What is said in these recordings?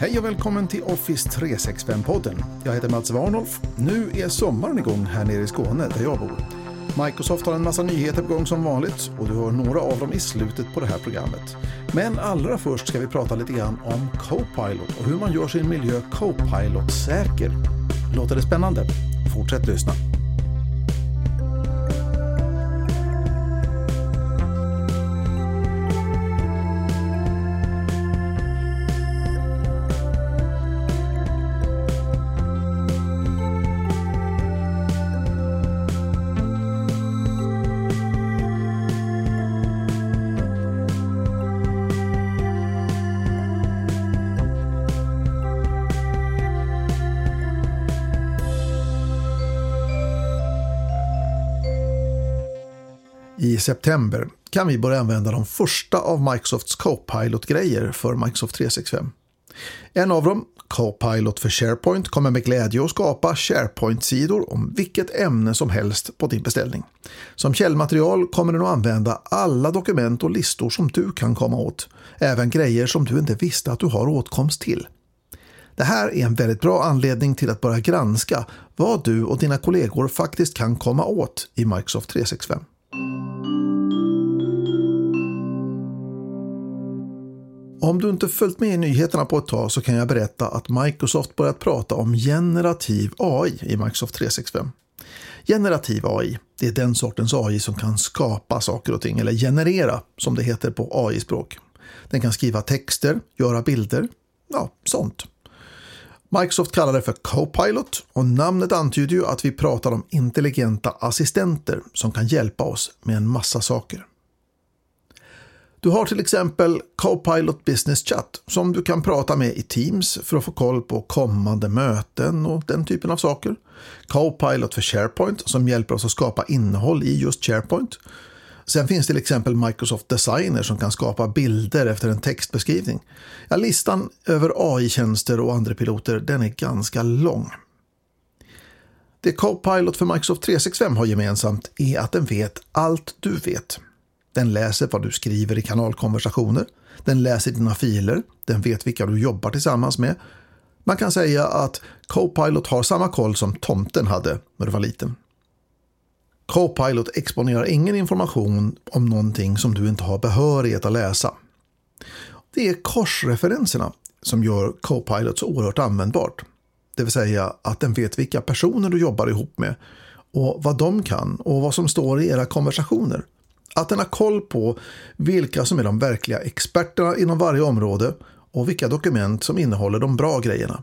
Hej och välkommen till Office 365-podden. Jag heter Mats Warnolf. Nu är sommaren igång här nere i Skåne där jag bor. Microsoft har en massa nyheter på gång som vanligt och du hör några av dem i slutet på det här programmet. Men allra först ska vi prata lite grann om Copilot och hur man gör sin miljö Copilot-säker. Låter det spännande? Fortsätt lyssna. I september kan vi börja använda de första av Microsofts Copilot-grejer för Microsoft 365. En av dem, Copilot för SharePoint, kommer med glädje att skapa SharePoint-sidor om vilket ämne som helst på din beställning. Som källmaterial kommer den att använda alla dokument och listor som du kan komma åt, även grejer som du inte visste att du har åtkomst till. Det här är en väldigt bra anledning till att börja granska vad du och dina kollegor faktiskt kan komma åt i Microsoft 365. Om du inte följt med i nyheterna på ett tag så kan jag berätta att Microsoft börjat prata om generativ AI i Microsoft 365. Generativ AI, det är den sortens AI som kan skapa saker och ting, eller generera som det heter på AI-språk. Den kan skriva texter, göra bilder, ja, sånt. Microsoft kallar det för Copilot och namnet antyder ju att vi pratar om intelligenta assistenter som kan hjälpa oss med en massa saker. Du har till exempel Copilot Business Chat som du kan prata med i Teams för att få koll på kommande möten och den typen av saker. Copilot för SharePoint som hjälper oss att skapa innehåll i just SharePoint. Sen finns till exempel Microsoft Designer som kan skapa bilder efter en textbeskrivning. Ja, listan över AI-tjänster och andra piloter den är ganska lång. Det Copilot för Microsoft 365 har gemensamt är att den vet allt du vet. Den läser vad du skriver i kanalkonversationer. Den läser dina filer. Den vet vilka du jobbar tillsammans med. Man kan säga att Copilot har samma koll som tomten hade när du var liten. Copilot exponerar ingen information om någonting som du inte har behörighet att läsa. Det är korsreferenserna som gör Copilot så oerhört användbart. Det vill säga att den vet vilka personer du jobbar ihop med och vad de kan och vad som står i era konversationer. Att den har koll på vilka som är de verkliga experterna inom varje område och vilka dokument som innehåller de bra grejerna.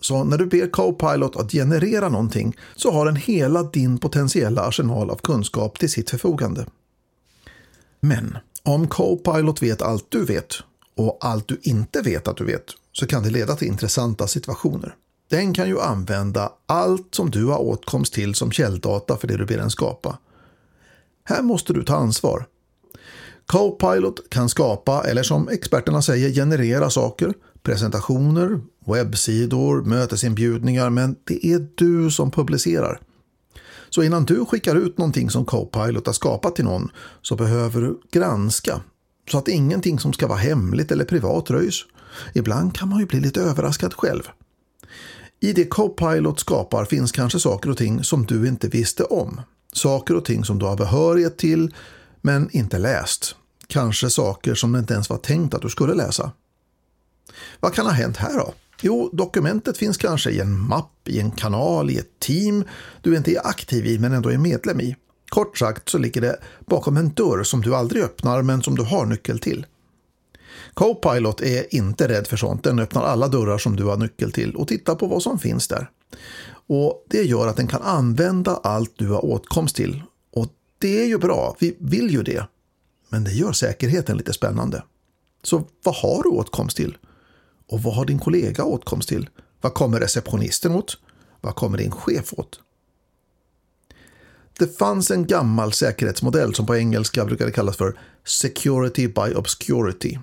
Så när du ber Copilot att generera någonting så har den hela din potentiella arsenal av kunskap till sitt förfogande. Men om Copilot vet allt du vet och allt du inte vet att du vet så kan det leda till intressanta situationer. Den kan ju använda allt som du har åtkomst till som källdata för det du ber den skapa här måste du ta ansvar. Copilot kan skapa, eller som experterna säger, generera saker, presentationer, webbsidor, mötesinbjudningar, men det är du som publicerar. Så innan du skickar ut någonting som Copilot har skapat till någon så behöver du granska så att ingenting som ska vara hemligt eller privat röjs. Ibland kan man ju bli lite överraskad själv. I det Copilot skapar finns kanske saker och ting som du inte visste om. Saker och ting som du har behörighet till men inte läst. Kanske saker som det inte ens var tänkt att du skulle läsa. Vad kan ha hänt här då? Jo, dokumentet finns kanske i en mapp, i en kanal, i ett team du inte är aktiv i men ändå är medlem i. Kort sagt så ligger det bakom en dörr som du aldrig öppnar men som du har nyckel till. Copilot är inte rädd för sånt. Den öppnar alla dörrar som du har nyckel till och tittar på vad som finns där. Och Det gör att den kan använda allt du har åtkomst till. Och det är ju bra, vi vill ju det. Men det gör säkerheten lite spännande. Så vad har du åtkomst till? Och vad har din kollega åtkomst till? Vad kommer receptionisten åt? Vad kommer din chef åt? Det fanns en gammal säkerhetsmodell som på engelska brukade kallas för Security by Obscurity.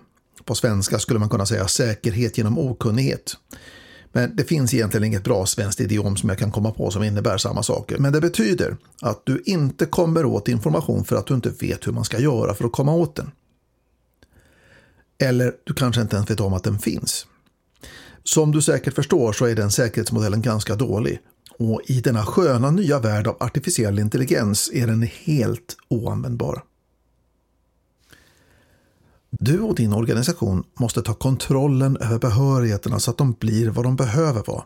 På svenska skulle man kunna säga säkerhet genom okunnighet. Men det finns egentligen inget bra svenskt idiom som jag kan komma på som innebär samma saker. Men det betyder att du inte kommer åt information för att du inte vet hur man ska göra för att komma åt den. Eller du kanske inte ens vet om att den finns. Som du säkert förstår så är den säkerhetsmodellen ganska dålig och i denna sköna nya värld av artificiell intelligens är den helt oanvändbar. Du och din organisation måste ta kontrollen över behörigheterna så att de blir vad de behöver vara.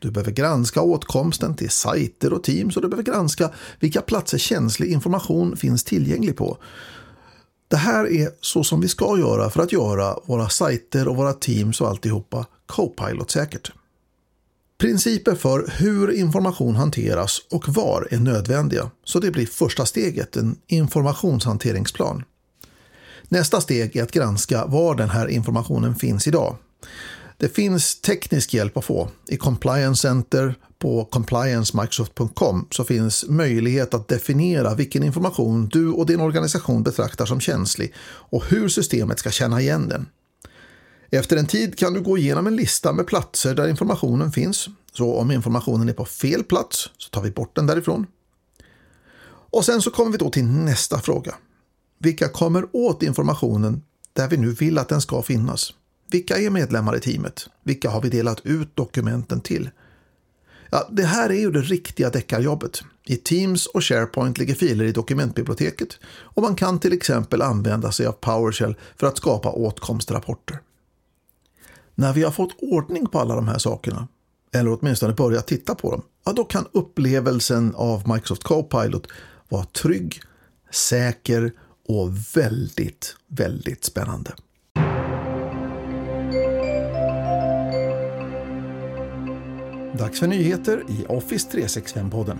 Du behöver granska åtkomsten till sajter och teams och du behöver granska vilka platser känslig information finns tillgänglig på. Det här är så som vi ska göra för att göra våra sajter och våra teams och alltihopa Copilot-säkert. Principer för hur information hanteras och var är nödvändiga, så det blir första steget, en informationshanteringsplan. Nästa steg är att granska var den här informationen finns idag. Det finns teknisk hjälp att få. I Compliance Center på compliancemicrosoft.com så finns möjlighet att definiera vilken information du och din organisation betraktar som känslig och hur systemet ska känna igen den. Efter en tid kan du gå igenom en lista med platser där informationen finns. Så om informationen är på fel plats så tar vi bort den därifrån. Och sen så kommer vi då till nästa fråga. Vilka kommer åt informationen där vi nu vill att den ska finnas? Vilka är medlemmar i teamet? Vilka har vi delat ut dokumenten till? Ja, det här är ju det riktiga deckarjobbet. I Teams och SharePoint ligger filer i dokumentbiblioteket och man kan till exempel använda sig av PowerShell för att skapa åtkomstrapporter. När vi har fått ordning på alla de här sakerna, eller åtminstone börjat titta på dem, ja, då kan upplevelsen av Microsoft Copilot vara trygg, säker och väldigt, väldigt spännande. Dags för nyheter i Office 365-podden.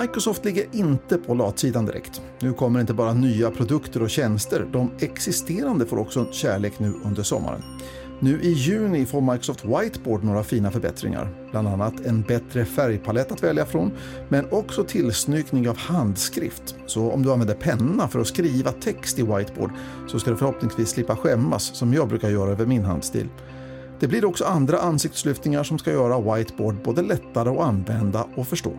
Microsoft ligger inte på latsidan direkt. Nu kommer inte bara nya produkter och tjänster, de existerande får också kärlek nu under sommaren. Nu i juni får Microsoft Whiteboard några fina förbättringar. Bland annat en bättre färgpalett att välja från, men också tillsnygning av handskrift. Så om du använder penna för att skriva text i Whiteboard så ska du förhoppningsvis slippa skämmas som jag brukar göra över min handstil. Det blir också andra ansiktslyftningar som ska göra Whiteboard både lättare att använda och förstå.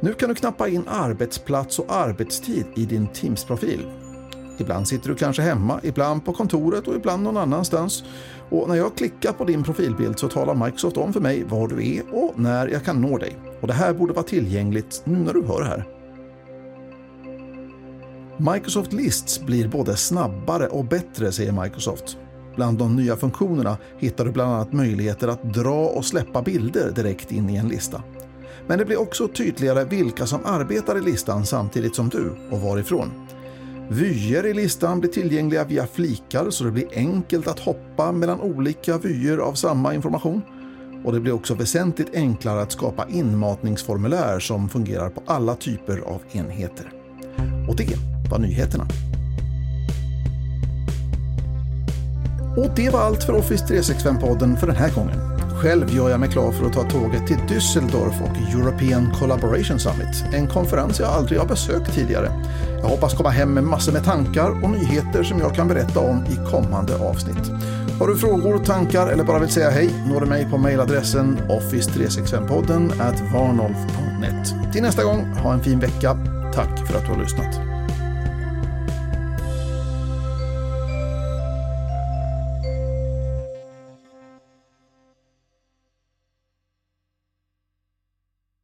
Nu kan du knappa in arbetsplats och arbetstid i din Teams-profil. Ibland sitter du kanske hemma, ibland på kontoret och ibland någon annanstans. Och när jag klickar på din profilbild så talar Microsoft om för mig var du är och när jag kan nå dig. Och det här borde vara tillgängligt nu när du hör det här. Microsoft Lists blir både snabbare och bättre, säger Microsoft. Bland de nya funktionerna hittar du bland annat möjligheter att dra och släppa bilder direkt in i en lista. Men det blir också tydligare vilka som arbetar i listan samtidigt som du och varifrån. Vyer i listan blir tillgängliga via flikar så det blir enkelt att hoppa mellan olika vyer av samma information. Och det blir också väsentligt enklare att skapa inmatningsformulär som fungerar på alla typer av enheter. Och det var nyheterna. Och det var allt för Office 365-podden för den här gången. Själv gör jag mig klar för att ta tåget till Düsseldorf och European Collaboration Summit, en konferens jag aldrig har besökt tidigare. Jag hoppas komma hem med massor med tankar och nyheter som jag kan berätta om i kommande avsnitt. Har du frågor, tankar eller bara vill säga hej når du mig på mejladressen office365podden at varnolf.net. Till nästa gång, ha en fin vecka. Tack för att du har lyssnat.